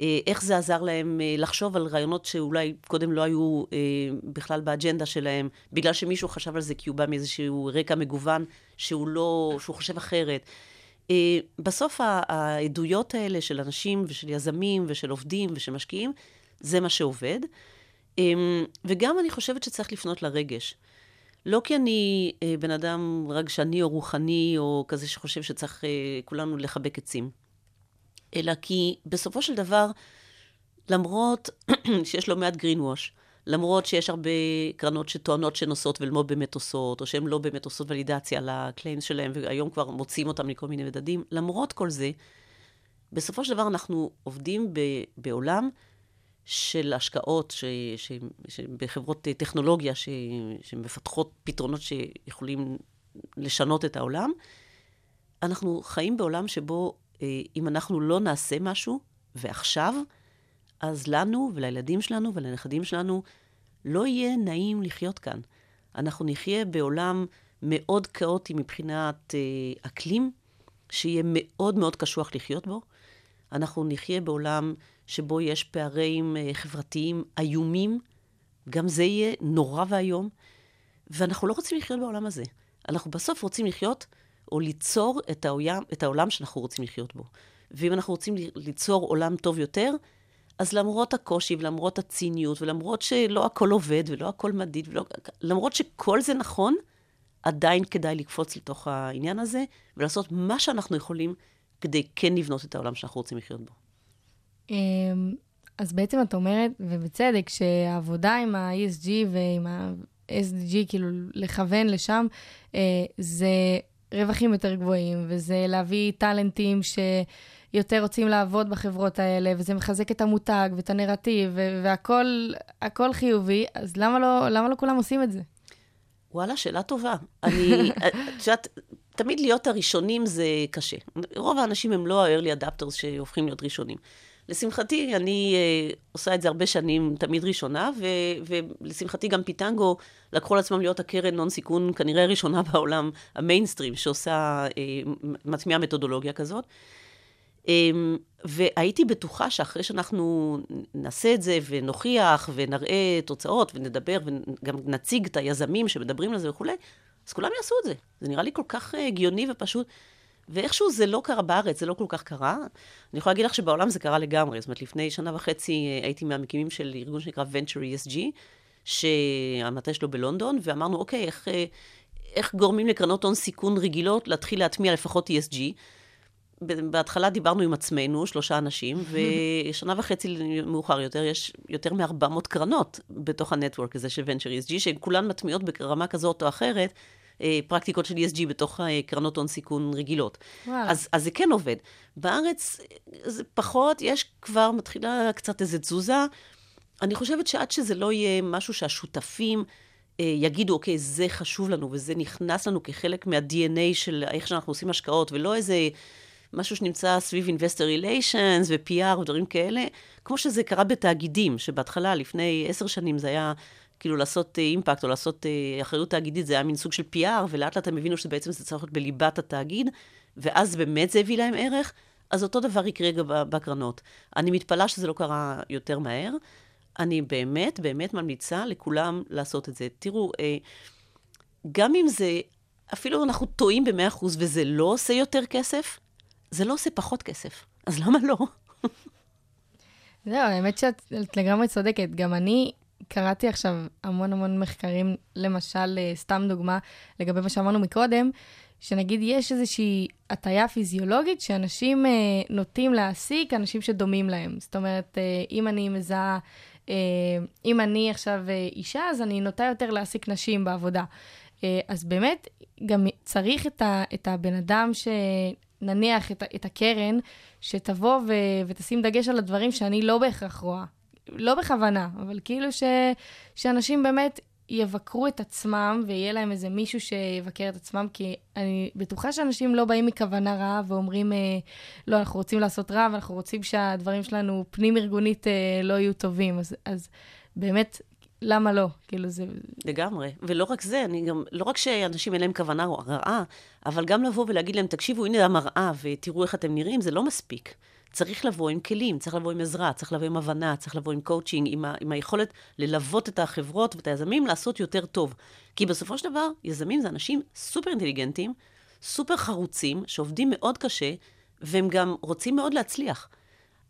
אה, איך זה עזר להם אה, לחשוב על רעיונות שאולי קודם לא היו אה, בכלל באג'נדה שלהם, בגלל שמישהו חשב על זה כי הוא בא מאיזשהו רקע מגוון שהוא לא, שהוא חושב אחרת. אה, בסוף העדויות האלה של אנשים ושל יזמים ושל עובדים ושל משקיעים, זה מה שעובד. אמ, וגם אני חושבת שצריך לפנות לרגש. לא כי אני אה, בן אדם רגשני או רוחני, או כזה שחושב שצריך אה, כולנו לחבק עצים, אלא כי בסופו של דבר, למרות שיש לא מעט green wash, למרות שיש הרבה קרנות שטוענות שהן עושות ולא באמת עושות, או שהן לא באמת עושות ולידציה לקליימס שלהן, והיום כבר מוצאים אותם מכל מיני מדדים, למרות כל זה, בסופו של דבר אנחנו עובדים ב, בעולם של השקעות ש, ש, ש, בחברות טכנולוגיה ש, שמפתחות פתרונות שיכולים לשנות את העולם. אנחנו חיים בעולם שבו אה, אם אנחנו לא נעשה משהו, ועכשיו, אז לנו ולילדים שלנו ולנכדים שלנו לא יהיה נעים לחיות כאן. אנחנו נחיה בעולם מאוד כאוטי מבחינת אה, אקלים, שיהיה מאוד מאוד קשוח לחיות בו. אנחנו נחיה בעולם שבו יש פערים אה, חברתיים איומים, גם זה יהיה נורא ואיום, ואנחנו לא רוצים לחיות בעולם הזה. אנחנו בסוף רוצים לחיות או ליצור את העולם, את העולם שאנחנו רוצים לחיות בו. ואם אנחנו רוצים ליצור עולם טוב יותר, אז למרות הקושי ולמרות הציניות, ולמרות שלא הכל עובד ולא הכל מדיד, ולא, למרות שכל זה נכון, עדיין כדאי לקפוץ לתוך העניין הזה ולעשות מה שאנחנו יכולים כדי כן לבנות את העולם שאנחנו רוצים לחיות בו. אמ, אז בעצם את אומרת, ובצדק, שהעבודה עם ה-ESG ועם ה-SDG, כאילו לכוון לשם, אה, זה רווחים יותר גבוהים, וזה להביא טאלנטים ש... יותר רוצים לעבוד בחברות האלה, וזה מחזק את המותג ואת הנרטיב, והכל חיובי, אז למה לא, למה לא כולם עושים את זה? וואלה, שאלה טובה. אני, את יודעת, תמיד להיות הראשונים זה קשה. רוב האנשים הם לא ה-early adapters שהופכים להיות ראשונים. לשמחתי, אני uh, עושה את זה הרבה שנים, תמיד ראשונה, ו- ולשמחתי גם פיטנגו לקחו על עצמם להיות הקרן הון סיכון כנראה הראשונה בעולם, המיינסטרים, שעושה, uh, מטמיעה מתודולוגיה כזאת. אמ, והייתי בטוחה שאחרי שאנחנו נעשה את זה ונוכיח ונראה תוצאות ונדבר וגם נציג את היזמים שמדברים על זה וכולי, אז כולם יעשו את זה. זה נראה לי כל כך אה, הגיוני ופשוט. ואיכשהו זה לא קרה בארץ, זה לא כל כך קרה. אני יכולה להגיד לך שבעולם זה קרה לגמרי. זאת אומרת, לפני שנה וחצי אה, הייתי מהמקימים של ארגון שנקרא Venture ESG, שהמטה שלו בלונדון, ואמרנו, אוקיי, איך, אה, איך גורמים לקרנות הון סיכון רגילות להתחיל להטמיע לפחות ESG? בהתחלה דיברנו עם עצמנו, שלושה אנשים, ושנה וחצי מאוחר יותר, יש יותר מ-400 קרנות בתוך הנטוורק הזה של Venture ESG, שכולן מטמיעות ברמה כזאת או אחרת. אה, פרקטיקות של ESG בתוך אה, קרנות הון סיכון רגילות. אז, אז זה כן עובד. בארץ זה פחות, יש כבר, מתחילה קצת איזו תזוזה. אני חושבת שעד שזה לא יהיה משהו שהשותפים אה, יגידו, אוקיי, זה חשוב לנו וזה נכנס לנו כחלק מה-DNA של איך שאנחנו עושים השקעות, ולא איזה משהו שנמצא סביב Investor Relations ו-PR ודברים כאלה, כמו שזה קרה בתאגידים, שבהתחלה, לפני עשר שנים, זה היה כאילו לעשות אימפקט אה, או לעשות אה, אחריות תאגידית, זה היה מין סוג של PR, ולאט לאט הם הבינו שבעצם זה צריך להיות בליבת התאגיד, ואז באמת זה הביא להם ערך, אז אותו דבר יקרה גם בקרנות. אני מתפלאה שזה לא קרה יותר מהר. אני באמת, באמת ממליצה לכולם לעשות את זה. תראו, אה, גם אם זה, אפילו אנחנו טועים ב-100% וזה לא עושה יותר כסף, זה לא עושה פחות כסף. אז למה לא? זהו, האמת שאת לגמרי צודקת. גם אני קראתי עכשיו המון המון מחקרים, למשל, אה, סתם דוגמה, לגבי מה שאמרנו מקודם, שנגיד יש איזושהי הטיה פיזיולוגית שאנשים אה, נוטים להעסיק אנשים שדומים להם. זאת אומרת, אה, אם אני מזהה, אה, אם אני עכשיו אה, אישה, אז אני נוטה יותר להעסיק נשים בעבודה. אה, אז באמת, גם צריך את, ה, את הבן אדם שנניח את, את הקרן, שתבוא ו, ותשים דגש על הדברים שאני לא בהכרח רואה. לא בכוונה, אבל כאילו ש, שאנשים באמת יבקרו את עצמם, ויהיה להם איזה מישהו שיבקר את עצמם, כי אני בטוחה שאנשים לא באים מכוונה רעה ואומרים, אה, לא, אנחנו רוצים לעשות רע, ואנחנו רוצים שהדברים שלנו פנים-ארגונית אה, לא יהיו טובים. אז, אז באמת, למה לא? כאילו זה... לגמרי. ולא רק זה, אני גם, לא רק שאנשים אין להם כוונה רעה, אבל גם לבוא ולהגיד להם, תקשיבו, הנה המראה, ותראו איך אתם נראים, זה לא מספיק. צריך לבוא עם כלים, צריך לבוא עם עזרה, צריך לבוא עם הבנה, צריך לבוא עם קואוצ'ינג, עם, ה, עם היכולת ללוות את החברות ואת היזמים לעשות יותר טוב. כי בסופו של דבר, יזמים זה אנשים סופר אינטליגנטים, סופר חרוצים, שעובדים מאוד קשה, והם גם רוצים מאוד להצליח.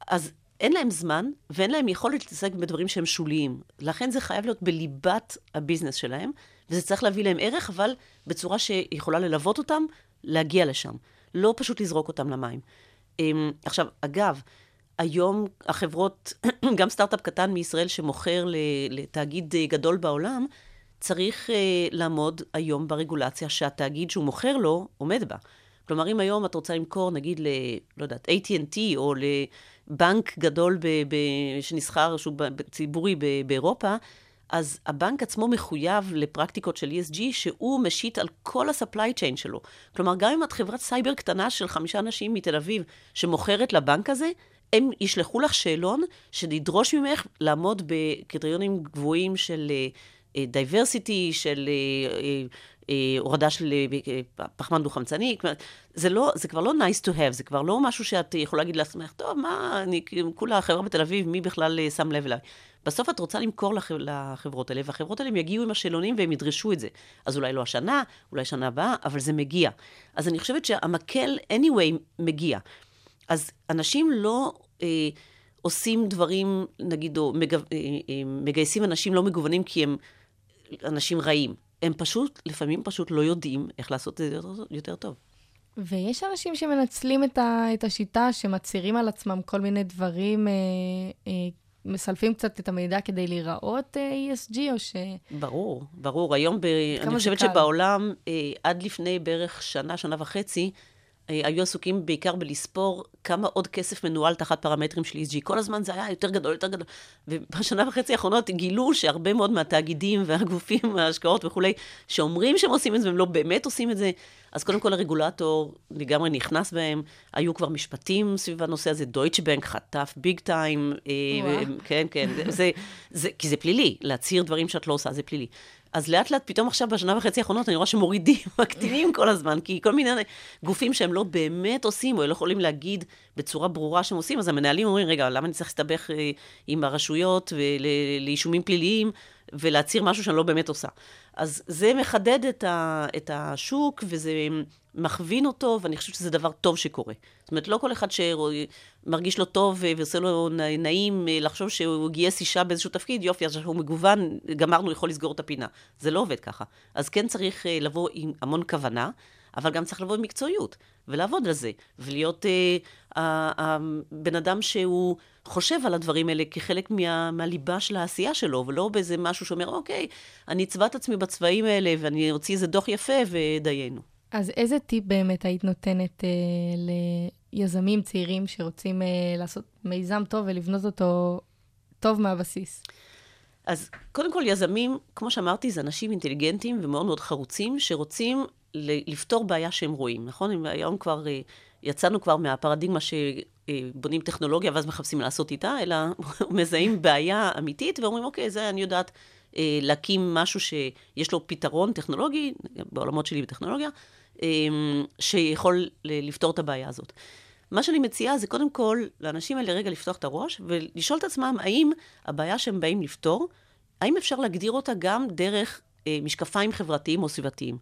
אז אין להם זמן, ואין להם יכולת להתעסק בדברים שהם שוליים. לכן זה חייב להיות בליבת הביזנס שלהם, וזה צריך להביא להם ערך, אבל בצורה שיכולה ללוות אותם, להגיע לשם. לא פשוט לזרוק אותם למים. אמ, עכשיו, אגב, היום החברות, גם סטארט-אפ קטן מישראל שמוכר לתאגיד אה, גדול בעולם, צריך uh, לעמוד היום ברגולציה שהתאגיד שהוא מוכר לו עומד בה. כלומר, אם היום את רוצה למכור, נגיד, ל... לא יודעת, AT&T או לבנק גדול ב, ב, שנסחר, שהוא ציבורי ב, באירופה, אז הבנק עצמו מחויב לפרקטיקות של ESG, שהוא משית על כל ה-supply chain שלו. כלומר, גם אם את חברת סייבר קטנה של חמישה אנשים מתל אביב שמוכרת לבנק הזה, הם ישלחו לך שאלון שידרוש ממך לעמוד בקריטריונים גבוהים של diversity, של uh, uh, הורדה של פחמן דו-חמצני. זה, לא, זה כבר לא nice to have, זה כבר לא משהו שאת יכולה להגיד לעצמך, טוב, מה, אני כולה חברה בתל אביב, מי בכלל שם לב אליי? בסוף את רוצה למכור לח... לחברות האלה, והחברות האלה יגיעו עם השאלונים והם ידרשו את זה. אז אולי לא השנה, אולי שנה הבאה, אבל זה מגיע. אז אני חושבת שהמקל, anyway, מגיע. אז אנשים לא אה, עושים דברים, נגיד, או מג... אה, אה, מגייסים אנשים לא מגוונים כי הם אנשים רעים. הם פשוט, לפעמים פשוט לא יודעים איך לעשות את זה יותר, יותר טוב. ויש אנשים שמנצלים את, ה, את השיטה, שמצהירים על עצמם כל מיני דברים אה, אה, מסלפים קצת את המידע כדי להיראות uh, ESG, או ש... ברור, ברור. היום, ב... אני חושבת קל. שבעולם, uh, עד לפני בערך שנה, שנה וחצי, היו עסוקים בעיקר בלספור כמה עוד כסף מנוהל תחת פרמטרים של ESG. כל הזמן זה היה יותר גדול, יותר גדול. ובשנה וחצי האחרונות גילו שהרבה מאוד מהתאגידים והגופים, ההשקעות וכולי, שאומרים שהם עושים את זה, והם לא באמת עושים את זה, אז קודם כל הרגולטור לגמרי נכנס בהם, היו כבר משפטים סביב הנושא הזה, דויטש בנק חטף ביג טיים, אה, כן, כן, זה, זה, זה, כי זה פלילי, להצהיר דברים שאת לא עושה, זה פלילי. אז לאט לאט, פתאום עכשיו, בשנה וחצי האחרונות, אני רואה שמורידים, מקטינים כל הזמן, כי כל מיני גופים שהם לא באמת עושים, או לא יכולים להגיד בצורה ברורה שהם עושים, אז המנהלים אומרים, רגע, למה אני צריך להסתבך אה, עם הרשויות ולאישומים פליליים, ולהצהיר משהו שאני לא באמת עושה? אז זה מחדד את, ה, את השוק, וזה מכווין אותו, ואני חושבת שזה דבר טוב שקורה. זאת אומרת, לא כל אחד שמרגיש לו טוב ועושה לו נעים אה, לחשוב שהוא גייס אישה באיזשהו תפקיד, יופי, אז הוא מגוון, גמרנו, יכול לסגור את הפינה. זה לא עובד ככה. אז כן צריך אה, לבוא עם המון כוונה, אבל גם צריך לבוא עם מקצועיות, ולעבוד על זה, ולהיות אה, הבן אדם שהוא חושב על הדברים האלה כחלק מה, מהליבה של העשייה שלו, ולא באיזה משהו שאומר, אוקיי, אני אצבע את עצמי בצבעים האלה, ואני אוציא איזה דוח יפה, ודיינו. אז איזה טיפ באמת היית נותנת אה, ליזמים צעירים שרוצים אה, לעשות מיזם טוב ולבנות אותו טוב מהבסיס? אז קודם כל, יזמים, כמו שאמרתי, זה אנשים אינטליגנטים ומאוד מאוד חרוצים, שרוצים לפתור בעיה שהם רואים, נכון? היום כבר אה, יצאנו כבר מהפרדיגמה שבונים טכנולוגיה ואז מחפשים לעשות איתה, אלא מזהים בעיה אמיתית ואומרים, אוקיי, זה אני יודעת אה, להקים משהו שיש לו פתרון טכנולוגי, בעולמות שלי בטכנולוגיה, אה, שיכול לפתור את הבעיה הזאת. מה שאני מציעה זה קודם כל לאנשים האלה רגע לפתוח את הראש ולשאול את עצמם האם הבעיה שהם באים לפתור, האם אפשר להגדיר אותה גם דרך משקפיים חברתיים או סביבתיים.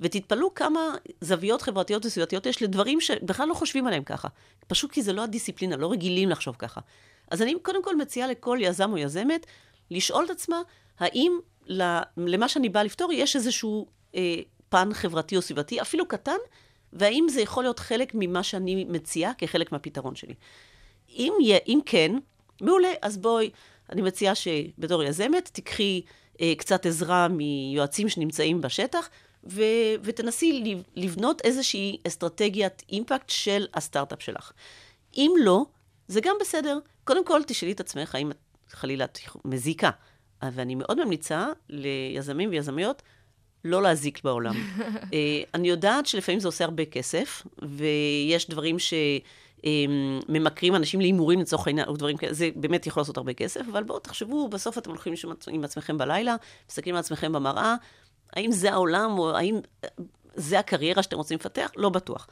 ותתפלאו כמה זוויות חברתיות וסביבתיות יש לדברים שבכלל לא חושבים עליהם ככה. פשוט כי זה לא הדיסציפלינה, לא רגילים לחשוב ככה. אז אני קודם כל מציעה לכל יזם או יזמת לשאול את עצמה, האם למה שאני באה לפתור יש איזשהו אה, פן חברתי או סביבתי, אפילו קטן, והאם זה יכול להיות חלק ממה שאני מציעה כחלק מהפתרון שלי. אם, אם כן, מעולה, אז בואי, אני מציעה שבתור יזמת תיקחי אה, קצת עזרה מיועצים שנמצאים בשטח, ו, ותנסי לבנות איזושהי אסטרטגיית אימפקט של הסטארט-אפ שלך. אם לא, זה גם בסדר. קודם כל, תשאלי את עצמך האם את חלילה מזיקה. ואני מאוד ממליצה ליזמים ויזמיות לא להזיק בעולם. אה, אני יודעת שלפעמים זה עושה הרבה כסף, ויש דברים שממכרים אנשים להימורים לצורך העניין, או דברים כאלה, זה באמת יכול לעשות הרבה כסף, אבל בואו תחשבו, בסוף אתם הולכים עם עצמכם בלילה, מסתכלים על עצמכם במראה, האם זה העולם, או האם זה הקריירה שאתם רוצים לפתח? לא בטוח.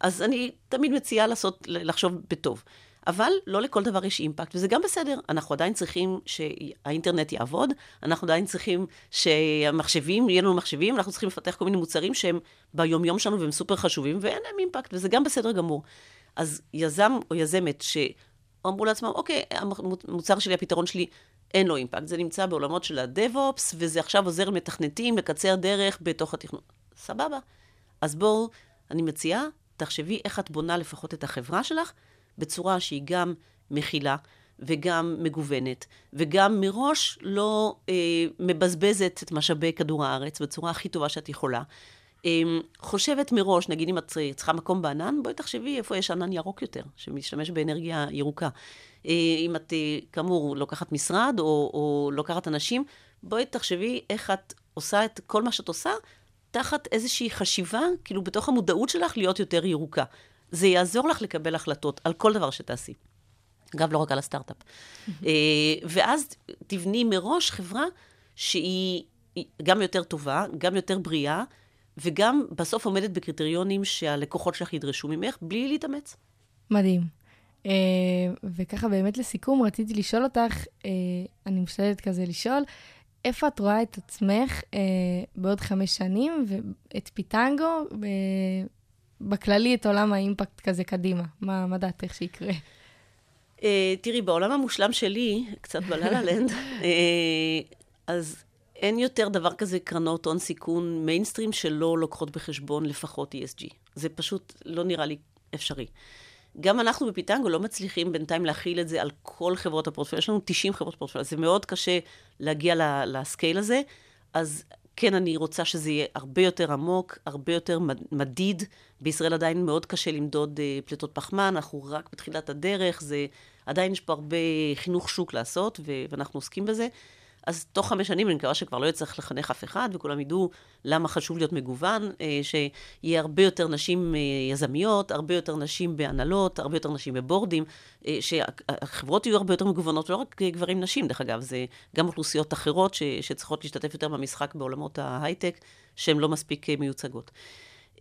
אז אני תמיד מציעה לעשות, לחשוב בטוב. אבל לא לכל דבר יש אימפקט, וזה גם בסדר. אנחנו עדיין צריכים שהאינטרנט יעבוד, אנחנו עדיין צריכים שהמחשבים, יהיו לנו מחשבים, אנחנו צריכים לפתח כל מיני מוצרים שהם ביומיום שלנו והם סופר חשובים, ואין להם אימפקט, וזה גם בסדר גמור. אז יזם או יזמת שאמרו לעצמם, אוקיי, המוצר שלי, הפתרון שלי, אין לו אימפקט. זה נמצא בעולמות של ה-DevOps, וזה עכשיו עוזר למתכנתים לקצר דרך בתוך התכנון. סבבה. אז בואו, אני מציעה, תחשבי איך את בונה לפחות את החברה שלך, בצורה שהיא גם מכילה וגם מגוונת, וגם מראש לא אה, מבזבזת את משאבי כדור הארץ בצורה הכי טובה שאת יכולה. אה, חושבת מראש, נגיד אם את צריכה מקום בענן, בואי תחשבי איפה יש ענן ירוק יותר, שמשתמש באנרגיה ירוקה. אה, אם את, אה, כאמור, לוקחת משרד או, או לוקחת אנשים, בואי תחשבי איך את עושה את כל מה שאת עושה תחת איזושהי חשיבה, כאילו בתוך המודעות שלך להיות יותר ירוקה. זה יעזור לך לקבל החלטות על כל דבר שתעשי. אגב, לא רק על הסטארט-אפ. אה, ואז תבני מראש חברה שהיא גם יותר טובה, גם יותר בריאה, וגם בסוף עומדת בקריטריונים שהלקוחות שלך ידרשו ממך, בלי להתאמץ. מדהים. Uh, וככה באמת לסיכום, רציתי לשאול אותך, uh, אני משתדלת כזה לשאול, איפה את רואה את עצמך uh, בעוד חמש שנים, ואת פיטנגו בכללי את עולם האימפקט כזה קדימה? מה, מה דעתך שיקרה? Uh, תראי, בעולם המושלם שלי, קצת בללה לנד, uh, אז אין יותר דבר כזה קרנות הון סיכון מיינסטרים שלא לוקחות בחשבון לפחות ESG. זה פשוט לא נראה לי אפשרי. גם אנחנו בפיטנגו לא מצליחים בינתיים להכיל את זה על כל חברות הפורטפוליו. יש לנו 90 חברות פורטפוליו, זה מאוד קשה להגיע לסקייל הזה. אז כן, אני רוצה שזה יהיה הרבה יותר עמוק, הרבה יותר מדיד. בישראל עדיין מאוד קשה למדוד uh, פליטות פחמן, אנחנו רק בתחילת הדרך, זה, עדיין יש פה הרבה חינוך שוק לעשות, ואנחנו עוסקים בזה. אז תוך חמש שנים אני מקווה שכבר לא יצטרך לחנך אף אחד, וכולם ידעו למה חשוב להיות מגוון, אה, שיהיה הרבה יותר נשים אה, יזמיות, הרבה יותר נשים בהנהלות, הרבה יותר נשים בבורדים, אה, שהחברות יהיו הרבה יותר מגוונות, לא רק גברים נשים, דרך אגב, זה גם אוכלוסיות אחרות ש, שצריכות להשתתף יותר במשחק בעולמות ההייטק, שהן לא מספיק מיוצגות.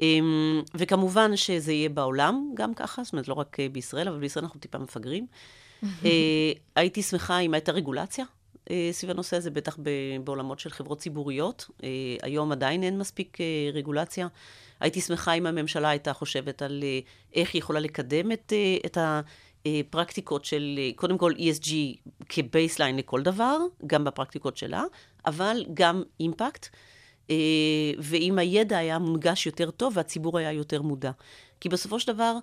אמ, וכמובן שזה יהיה בעולם גם ככה, זאת אומרת, לא רק בישראל, אבל בישראל אנחנו טיפה מפגרים. הייתי שמחה אם הייתה רגולציה סביב הנושא הזה, בטח בעולמות של חברות ציבוריות. אה, היום עדיין אין מספיק אה, רגולציה. הייתי שמחה אם הממשלה הייתה חושבת על איך היא יכולה לקדם את, את הפרקטיקות של, קודם כל ESG כ baseline לכל דבר, גם בפרקטיקות שלה, אבל גם אימפקט. ואם הידע היה מונגש יותר טוב והציבור היה יותר מודע. כי בסופו של דבר,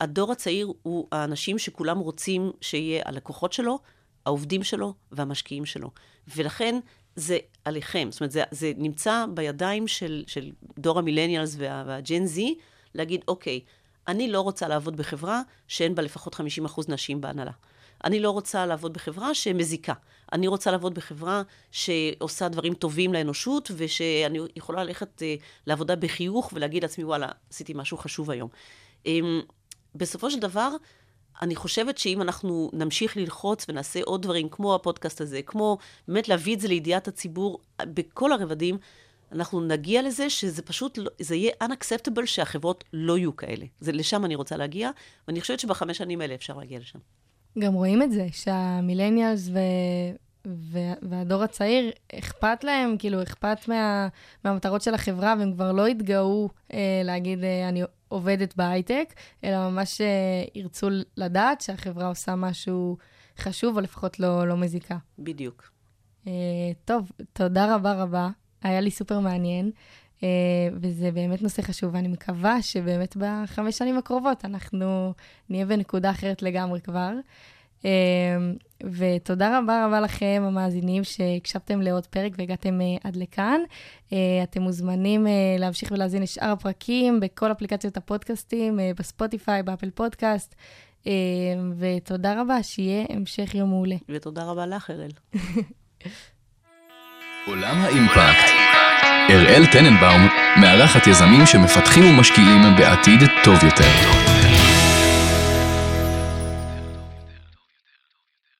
הדור הצעיר הוא האנשים שכולם רוצים שיהיה הלקוחות שלו, העובדים שלו והמשקיעים שלו. ולכן זה עליכם, זאת אומרת, זה, זה נמצא בידיים של, של דור המילניאלס וה, והג'ן זי, להגיד, אוקיי, אני לא רוצה לעבוד בחברה שאין בה לפחות 50% נשים בהנהלה. אני לא רוצה לעבוד בחברה שמזיקה. אני רוצה לעבוד בחברה שעושה דברים טובים לאנושות, ושאני יכולה ללכת uh, לעבודה בחיוך ולהגיד לעצמי, וואלה, עשיתי משהו חשוב היום. Um, בסופו של דבר, אני חושבת שאם אנחנו נמשיך ללחוץ ונעשה עוד דברים, כמו הפודקאסט הזה, כמו באמת להביא את זה לידיעת הציבור בכל הרבדים, אנחנו נגיע לזה שזה פשוט, לא, זה יהיה unacceptable שהחברות לא יהיו כאלה. זה, לשם אני רוצה להגיע, ואני חושבת שבחמש שנים האלה אפשר להגיע לשם. גם רואים את זה, שהמילניאלס ו... והדור הצעיר, אכפת להם, כאילו, אכפת מה, מהמטרות של החברה, והם כבר לא יתגאו אה, להגיד, אה, אני עובדת בהייטק, אלא ממש אה, ירצו לדעת שהחברה עושה משהו חשוב, או לפחות לא, לא מזיקה. בדיוק. אה, טוב, תודה רבה רבה, היה לי סופר מעניין. Uh, וזה באמת נושא חשוב, ואני מקווה שבאמת בחמש שנים הקרובות אנחנו נהיה בנקודה אחרת לגמרי כבר. אמ, ותודה רבה רבה לכם, המאזינים, שהקשבתם לעוד פרק והגעתם אה, עד לכאן. אה, אתם מוזמנים אה, להמשיך ולהזין את שאר הפרקים בכל אפליקציות הפודקאסטים, בספוטיפיי, באפל פודקאסט. ותודה רבה, שיהיה המשך יום מעולה. ותודה רבה לך, אראל. עולם האימפקט. אראל טננבאום מארחת יזמים שמפתחים ומשקיעים בעתיד טוב יותר.